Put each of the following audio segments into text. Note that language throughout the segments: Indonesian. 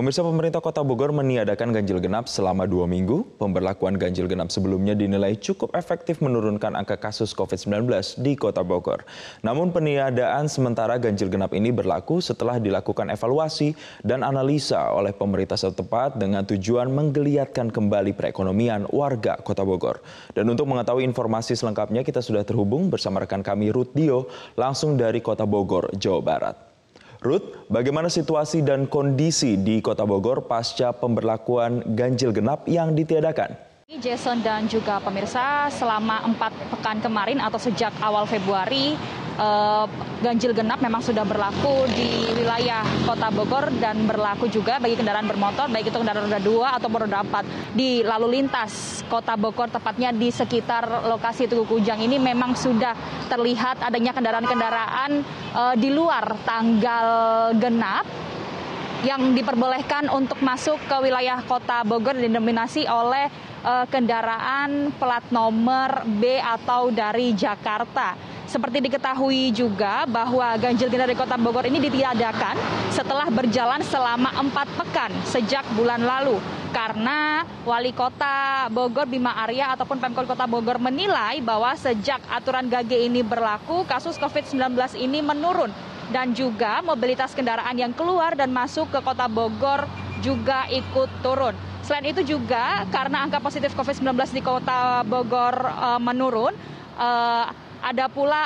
Pemirsa pemerintah Kota Bogor meniadakan ganjil genap selama dua minggu. Pemberlakuan ganjil genap sebelumnya dinilai cukup efektif menurunkan angka kasus COVID-19 di Kota Bogor. Namun peniadaan sementara ganjil genap ini berlaku setelah dilakukan evaluasi dan analisa oleh pemerintah setempat dengan tujuan menggeliatkan kembali perekonomian warga Kota Bogor. Dan untuk mengetahui informasi selengkapnya kita sudah terhubung bersama rekan kami Ruth langsung dari Kota Bogor, Jawa Barat. Ruth, bagaimana situasi dan kondisi di Kota Bogor pasca pemberlakuan ganjil genap yang ditiadakan? Jason dan juga pemirsa, selama empat pekan kemarin atau sejak awal Februari, ganjil genap memang sudah berlaku di wilayah Kota Bogor dan berlaku juga bagi kendaraan bermotor, baik itu kendaraan roda dua atau roda empat di lalu lintas Kota Bogor, tepatnya di sekitar lokasi Tugu Kujang ini memang sudah terlihat adanya kendaraan-kendaraan eh, di luar tanggal genap yang diperbolehkan untuk masuk ke wilayah Kota Bogor didominasi oleh uh, kendaraan plat nomor B atau dari Jakarta. Seperti diketahui juga bahwa ganjil genap di Kota Bogor ini ditiadakan setelah berjalan selama empat pekan sejak bulan lalu. Karena Wali Kota Bogor Bima Arya ataupun Pemkot Kota Bogor menilai bahwa sejak aturan GG ini berlaku, kasus COVID-19 ini menurun. Dan juga mobilitas kendaraan yang keluar dan masuk ke Kota Bogor juga ikut turun. Selain itu juga karena angka positif COVID-19 di Kota Bogor uh, menurun, uh, ada pula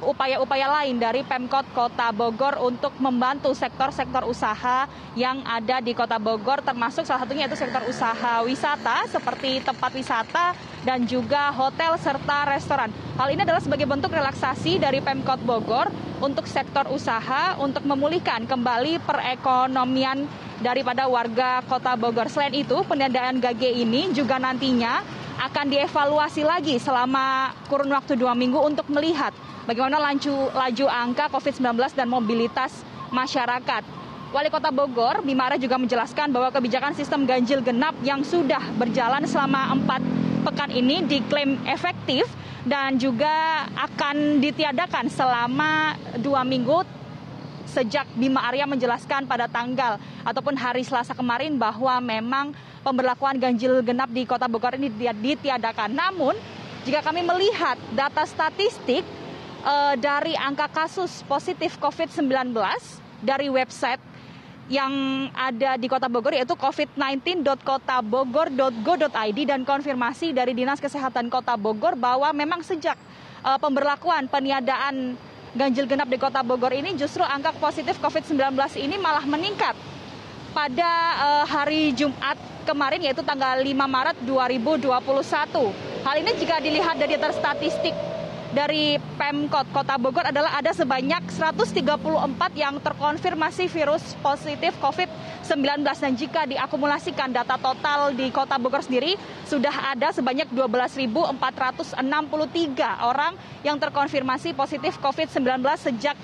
upaya-upaya uh, lain dari Pemkot Kota Bogor untuk membantu sektor-sektor usaha yang ada di Kota Bogor termasuk salah satunya yaitu sektor usaha wisata seperti tempat wisata dan juga hotel serta restoran. Hal ini adalah sebagai bentuk relaksasi dari Pemkot Bogor untuk sektor usaha untuk memulihkan kembali perekonomian daripada warga Kota Bogor. Selain itu, peniadaan GG ini juga nantinya akan dievaluasi lagi selama kurun waktu dua minggu untuk melihat bagaimana laju, laju angka COVID-19 dan mobilitas masyarakat. Wali Kota Bogor, Bimara juga menjelaskan bahwa kebijakan sistem ganjil genap yang sudah berjalan selama empat pekan ini diklaim efektif dan juga akan ditiadakan selama dua minggu sejak Bima Arya menjelaskan pada tanggal ataupun hari Selasa kemarin bahwa memang pemberlakuan ganjil genap di Kota Bogor ini ditiadakan. Namun jika kami melihat data statistik uh, dari angka kasus positif COVID-19 dari website yang ada di Kota Bogor yaitu covid19.kotabogor.go.id dan konfirmasi dari Dinas Kesehatan Kota Bogor bahwa memang sejak uh, pemberlakuan peniadaan ganjil genap di Kota Bogor ini justru angka positif COVID-19 ini malah meningkat pada uh, hari Jumat kemarin yaitu tanggal 5 Maret 2021. Hal ini jika dilihat dari statistik dari Pemkot Kota Bogor adalah ada sebanyak 134 yang terkonfirmasi virus positif COVID-19 dan jika diakumulasikan data total di Kota Bogor sendiri sudah ada sebanyak 12.463 orang yang terkonfirmasi positif COVID-19 sejak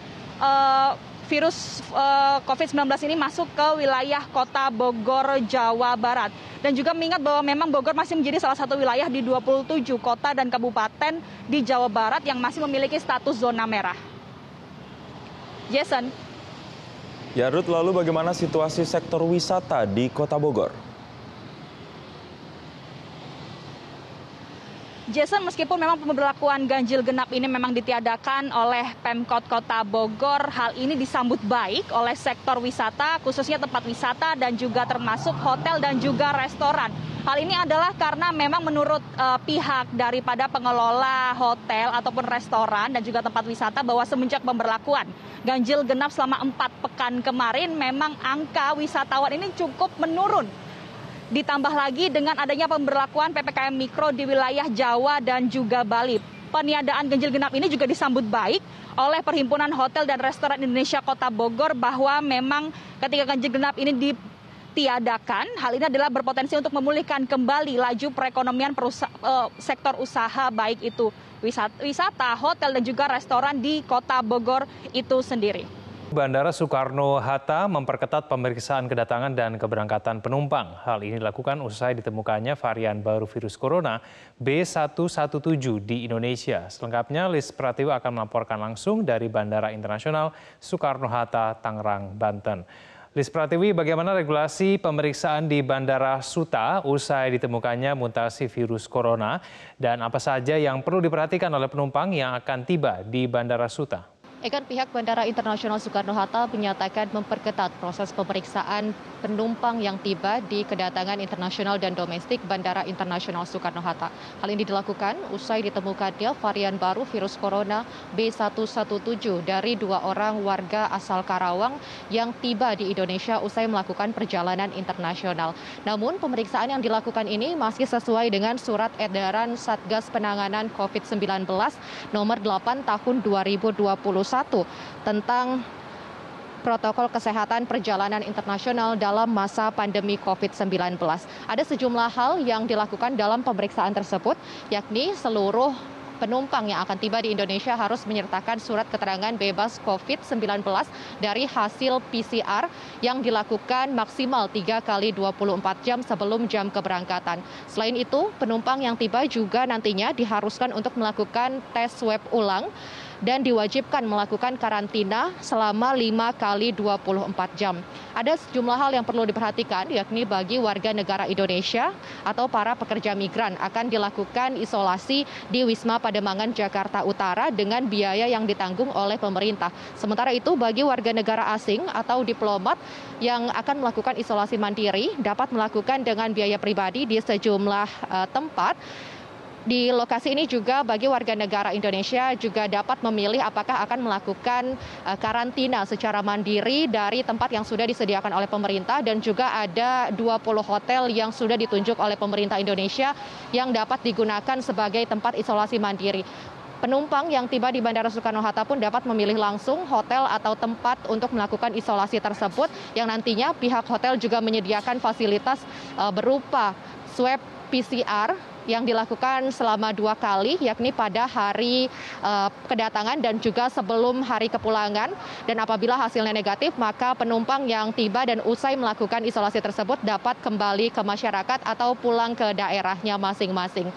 uh, virus eh, COVID-19 ini masuk ke wilayah kota Bogor, Jawa Barat. Dan juga mengingat bahwa memang Bogor masih menjadi salah satu wilayah di 27 kota dan kabupaten di Jawa Barat yang masih memiliki status zona merah. Jason. Ya Ruth, lalu bagaimana situasi sektor wisata di kota Bogor? Jason, meskipun memang pemberlakuan ganjil genap ini memang ditiadakan oleh Pemkot Kota Bogor, hal ini disambut baik oleh sektor wisata, khususnya tempat wisata dan juga termasuk hotel dan juga restoran. Hal ini adalah karena memang menurut uh, pihak daripada pengelola hotel ataupun restoran dan juga tempat wisata bahwa semenjak pemberlakuan ganjil genap selama empat pekan kemarin memang angka wisatawan ini cukup menurun ditambah lagi dengan adanya pemberlakuan PPKM Mikro di wilayah Jawa dan juga Bali. Peniadaan ganjil genap ini juga disambut baik oleh Perhimpunan Hotel dan Restoran Indonesia Kota Bogor bahwa memang ketika ganjil genap ini ditiadakan, hal ini adalah berpotensi untuk memulihkan kembali laju perekonomian uh, sektor usaha baik itu wisata, hotel dan juga restoran di Kota Bogor itu sendiri. Bandara Soekarno-Hatta memperketat pemeriksaan kedatangan dan keberangkatan penumpang. Hal ini dilakukan usai ditemukannya varian baru virus corona B117 di Indonesia. Selengkapnya, Lis Pratiwa akan melaporkan langsung dari Bandara Internasional Soekarno-Hatta, Tangerang, Banten. Lis Pratiwi, bagaimana regulasi pemeriksaan di Bandara Suta usai ditemukannya mutasi virus corona dan apa saja yang perlu diperhatikan oleh penumpang yang akan tiba di Bandara Suta? Ekan pihak Bandara Internasional Soekarno-Hatta menyatakan memperketat proses pemeriksaan penumpang yang tiba di kedatangan internasional dan domestik Bandara Internasional Soekarno-Hatta. Hal ini dilakukan usai ditemukannya varian baru virus corona B117 dari dua orang warga asal Karawang yang tiba di Indonesia usai melakukan perjalanan internasional. Namun pemeriksaan yang dilakukan ini masih sesuai dengan surat edaran Satgas Penanganan COVID-19 nomor 8 tahun 2020 tentang protokol kesehatan perjalanan internasional dalam masa pandemi COVID-19. Ada sejumlah hal yang dilakukan dalam pemeriksaan tersebut, yakni seluruh penumpang yang akan tiba di Indonesia harus menyertakan surat keterangan bebas COVID-19 dari hasil PCR yang dilakukan maksimal 3 kali 24 jam sebelum jam keberangkatan. Selain itu, penumpang yang tiba juga nantinya diharuskan untuk melakukan tes swab ulang dan diwajibkan melakukan karantina selama 5 kali 24 jam. Ada sejumlah hal yang perlu diperhatikan yakni bagi warga negara Indonesia atau para pekerja migran akan dilakukan isolasi di Wisma Pademangan Jakarta Utara dengan biaya yang ditanggung oleh pemerintah. Sementara itu bagi warga negara asing atau diplomat yang akan melakukan isolasi mandiri dapat melakukan dengan biaya pribadi di sejumlah uh, tempat di lokasi ini juga bagi warga negara Indonesia juga dapat memilih apakah akan melakukan eh, karantina secara mandiri dari tempat yang sudah disediakan oleh pemerintah dan juga ada 20 hotel yang sudah ditunjuk oleh pemerintah Indonesia yang dapat digunakan sebagai tempat isolasi mandiri. Penumpang yang tiba di Bandara Soekarno-Hatta pun dapat memilih langsung hotel atau tempat untuk melakukan isolasi tersebut yang nantinya pihak hotel juga menyediakan fasilitas eh, berupa swab PCR yang dilakukan selama dua kali, yakni pada hari uh, kedatangan dan juga sebelum hari kepulangan. Dan apabila hasilnya negatif, maka penumpang yang tiba dan usai melakukan isolasi tersebut dapat kembali ke masyarakat atau pulang ke daerahnya masing-masing.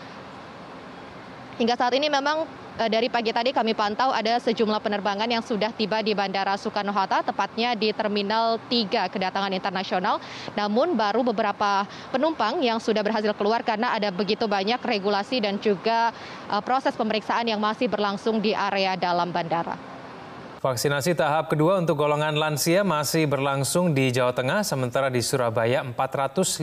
Hingga saat ini memang Eh, dari pagi tadi kami pantau ada sejumlah penerbangan yang sudah tiba di Bandara Soekarno-Hatta, tepatnya di Terminal 3 kedatangan internasional. Namun baru beberapa penumpang yang sudah berhasil keluar karena ada begitu banyak regulasi dan juga eh, proses pemeriksaan yang masih berlangsung di area dalam bandara. Vaksinasi tahap kedua untuk golongan lansia masih berlangsung di Jawa Tengah, sementara di Surabaya 450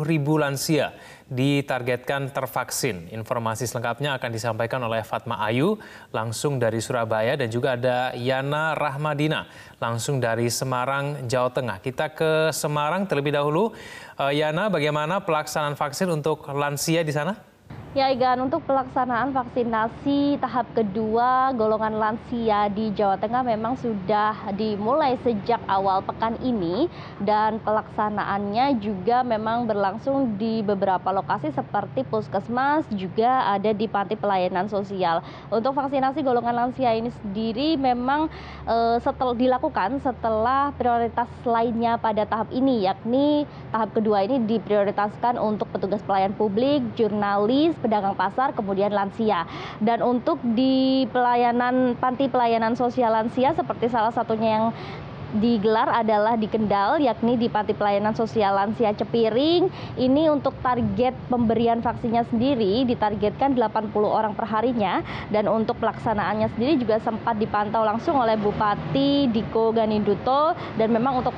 ribu lansia ditargetkan tervaksin. Informasi selengkapnya akan disampaikan oleh Fatma Ayu langsung dari Surabaya dan juga ada Yana Rahmadina langsung dari Semarang, Jawa Tengah. Kita ke Semarang terlebih dahulu. Eh, Yana, bagaimana pelaksanaan vaksin untuk lansia di sana? Ya, Igan, untuk pelaksanaan vaksinasi tahap kedua golongan lansia di Jawa Tengah memang sudah dimulai sejak awal pekan ini dan pelaksanaannya juga memang berlangsung di beberapa lokasi seperti puskesmas juga ada di panti pelayanan sosial. Untuk vaksinasi golongan lansia ini sendiri memang e, setel, dilakukan setelah prioritas lainnya pada tahap ini yakni tahap kedua ini diprioritaskan untuk petugas pelayan publik, jurnalis, pedagang pasar, kemudian lansia. Dan untuk di pelayanan panti pelayanan sosial lansia seperti salah satunya yang digelar adalah di Kendal yakni di Panti Pelayanan Sosial Lansia Cepiring. Ini untuk target pemberian vaksinnya sendiri ditargetkan 80 orang per harinya dan untuk pelaksanaannya sendiri juga sempat dipantau langsung oleh Bupati Diko Ganinduto dan memang untuk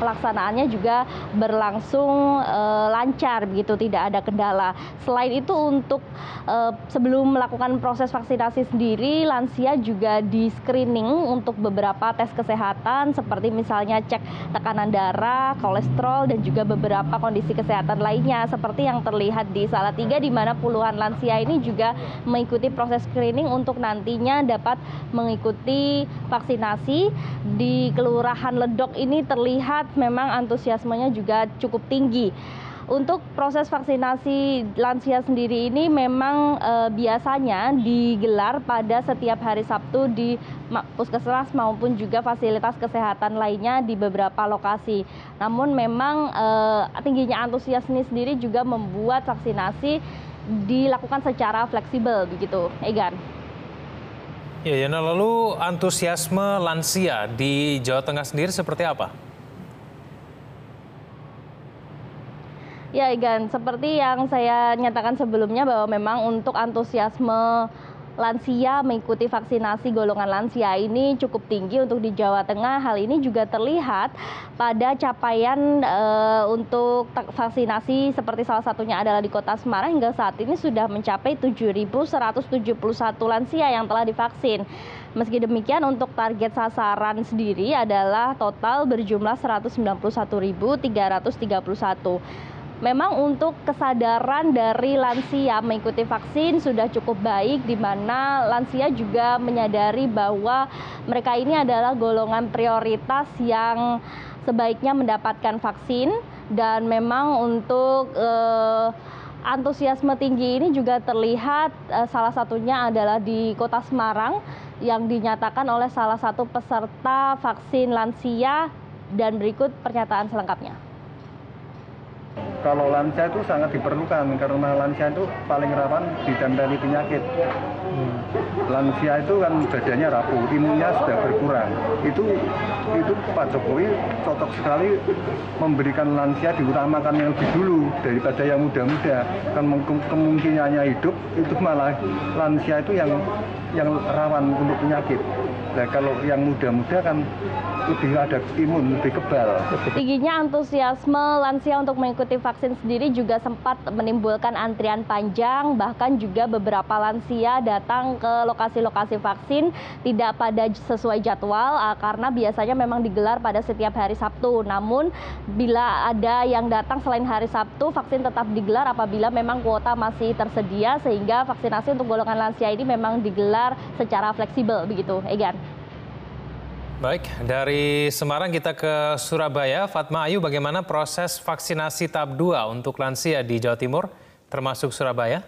pelaksanaannya juga berlangsung e, lancar begitu tidak ada kendala. Selain itu untuk e, sebelum melakukan proses vaksinasi sendiri lansia juga di screening untuk beberapa tes kesehatan seperti misalnya cek tekanan darah, kolesterol, dan juga beberapa kondisi kesehatan lainnya seperti yang terlihat di Salatiga di mana puluhan lansia ini juga mengikuti proses screening untuk nantinya dapat mengikuti vaksinasi di Kelurahan Ledok ini terlihat memang antusiasmenya juga cukup tinggi. Untuk proses vaksinasi lansia sendiri ini memang e, biasanya digelar pada setiap hari Sabtu di puskesmas maupun juga fasilitas kesehatan lainnya di beberapa lokasi. Namun memang e, tingginya antusias ini sendiri juga membuat vaksinasi dilakukan secara fleksibel begitu, Egan. Ya, Yana, lalu antusiasme lansia di Jawa Tengah sendiri seperti apa? Ya, Igan, seperti yang saya nyatakan sebelumnya bahwa memang untuk antusiasme lansia mengikuti vaksinasi golongan lansia ini cukup tinggi untuk di Jawa Tengah. Hal ini juga terlihat pada capaian e, untuk vaksinasi seperti salah satunya adalah di Kota Semarang hingga saat ini sudah mencapai 7.171 lansia yang telah divaksin. Meski demikian untuk target sasaran sendiri adalah total berjumlah 191.331 memang untuk kesadaran dari lansia mengikuti vaksin sudah cukup baik di mana lansia juga menyadari bahwa mereka ini adalah golongan prioritas yang sebaiknya mendapatkan vaksin. Dan memang untuk eh, antusiasme tinggi ini juga terlihat eh, salah satunya adalah di Kota Semarang yang dinyatakan oleh salah satu peserta vaksin lansia. Dan berikut pernyataan selengkapnya kalau lansia itu sangat diperlukan karena lansia itu paling rawan ditempeli penyakit. Hmm. Lansia itu kan badannya rapuh, imunnya sudah berkurang. Itu itu Pak Jokowi cocok sekali memberikan lansia diutamakan yang lebih dulu daripada yang muda-muda. Kan kemungkinannya hidup itu malah lansia itu yang yang rawan untuk penyakit. Nah kalau yang muda-muda kan lebih ada imun, lebih kebal. Tingginya antusiasme lansia untuk mengikuti vaksin sendiri juga sempat menimbulkan antrian panjang, bahkan juga beberapa lansia datang ke lokasi-lokasi vaksin tidak pada sesuai jadwal ah, karena biasanya memang digelar pada setiap hari Sabtu. Namun bila ada yang datang selain hari Sabtu, vaksin tetap digelar apabila memang kuota masih tersedia sehingga vaksinasi untuk golongan lansia ini memang digelar secara fleksibel begitu, Egan. Baik, dari Semarang kita ke Surabaya. Fatma Ayu, bagaimana proses vaksinasi tahap 2 untuk lansia di Jawa Timur, termasuk Surabaya?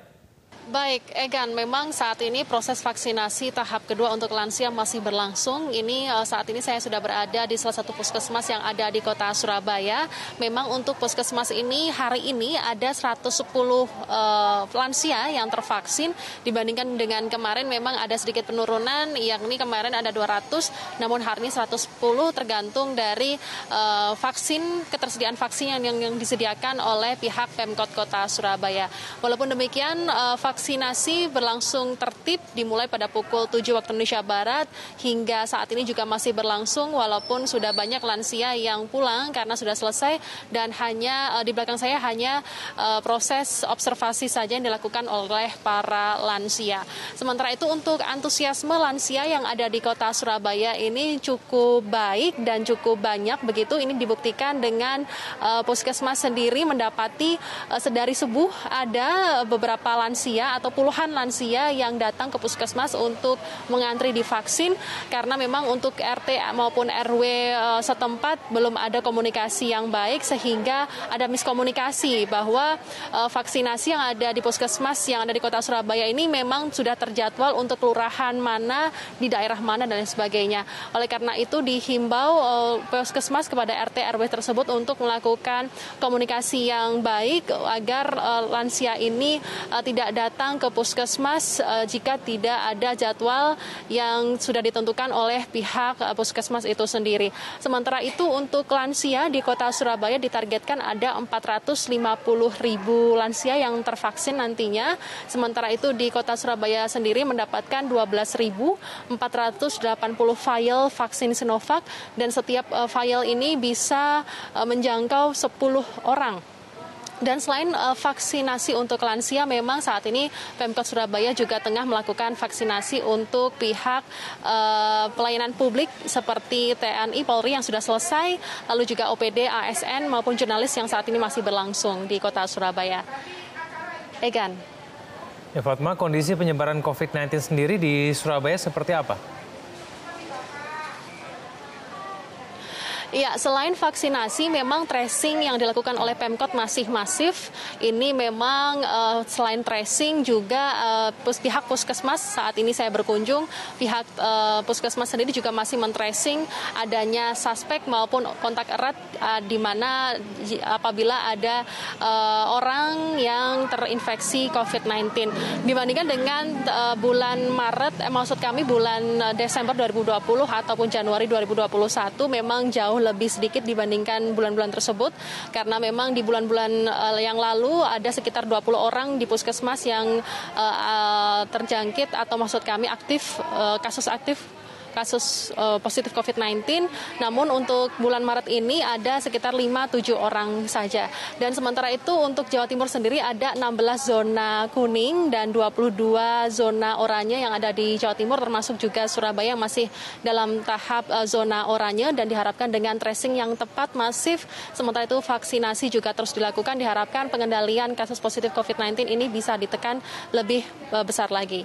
Baik, Egan, memang saat ini proses vaksinasi tahap kedua untuk lansia masih berlangsung. Ini uh, saat ini saya sudah berada di salah satu puskesmas yang ada di kota Surabaya. Memang untuk puskesmas ini hari ini ada 110 uh, lansia yang tervaksin dibandingkan dengan kemarin memang ada sedikit penurunan yakni kemarin ada 200 namun hari ini 110 tergantung dari uh, vaksin ketersediaan vaksin yang, yang, yang disediakan oleh pihak Pemkot Kota Surabaya. Walaupun demikian uh, vaksin vaksinasi berlangsung tertib dimulai pada pukul 7 waktu Indonesia Barat hingga saat ini juga masih berlangsung walaupun sudah banyak lansia yang pulang karena sudah selesai dan hanya uh, di belakang saya hanya uh, proses observasi saja yang dilakukan oleh para lansia. Sementara itu untuk antusiasme lansia yang ada di kota Surabaya ini cukup baik dan cukup banyak begitu ini dibuktikan dengan uh, puskesmas sendiri mendapati sedari subuh ada beberapa lansia atau puluhan lansia yang datang ke puskesmas untuk mengantri divaksin karena memang untuk RT maupun RW eh, setempat belum ada komunikasi yang baik sehingga ada miskomunikasi bahwa eh, vaksinasi yang ada di puskesmas yang ada di kota Surabaya ini memang sudah terjadwal untuk kelurahan mana di daerah mana dan lain sebagainya. Oleh karena itu dihimbau eh, puskesmas kepada RT RW tersebut untuk melakukan komunikasi yang baik agar lansia ini tidak datang datang ke puskesmas uh, jika tidak ada jadwal yang sudah ditentukan oleh pihak uh, puskesmas itu sendiri. Sementara itu untuk lansia di kota Surabaya ditargetkan ada 450 ribu lansia yang tervaksin nantinya. Sementara itu di kota Surabaya sendiri mendapatkan 12.480 file vaksin Sinovac dan setiap uh, file ini bisa uh, menjangkau 10 orang dan selain uh, vaksinasi untuk lansia, memang saat ini Pemkot Surabaya juga tengah melakukan vaksinasi untuk pihak uh, pelayanan publik seperti TNI, Polri yang sudah selesai, lalu juga OPD, ASN maupun jurnalis yang saat ini masih berlangsung di kota Surabaya. Egan. Ya Fatma, kondisi penyebaran COVID-19 sendiri di Surabaya seperti apa? Ya, selain vaksinasi, memang tracing yang dilakukan oleh Pemkot masih masif. Ini memang uh, selain tracing juga uh, pihak puskesmas saat ini saya berkunjung, pihak uh, puskesmas sendiri juga masih men-tracing adanya suspek maupun kontak erat uh, di mana apabila ada uh, orang yang terinfeksi COVID-19. Dibandingkan dengan uh, bulan Maret, eh, maksud kami bulan Desember 2020 ataupun Januari 2021 memang jauh lebih sedikit dibandingkan bulan-bulan tersebut karena memang di bulan-bulan yang lalu ada sekitar 20 orang di puskesmas yang terjangkit atau maksud kami aktif kasus aktif kasus uh, positif COVID-19. Namun untuk bulan Maret ini ada sekitar 5-7 orang saja. Dan sementara itu untuk Jawa Timur sendiri ada 16 zona kuning dan 22 zona oranye yang ada di Jawa Timur termasuk juga Surabaya yang masih dalam tahap uh, zona oranye dan diharapkan dengan tracing yang tepat masif. Sementara itu vaksinasi juga terus dilakukan diharapkan pengendalian kasus positif COVID-19 ini bisa ditekan lebih uh, besar lagi.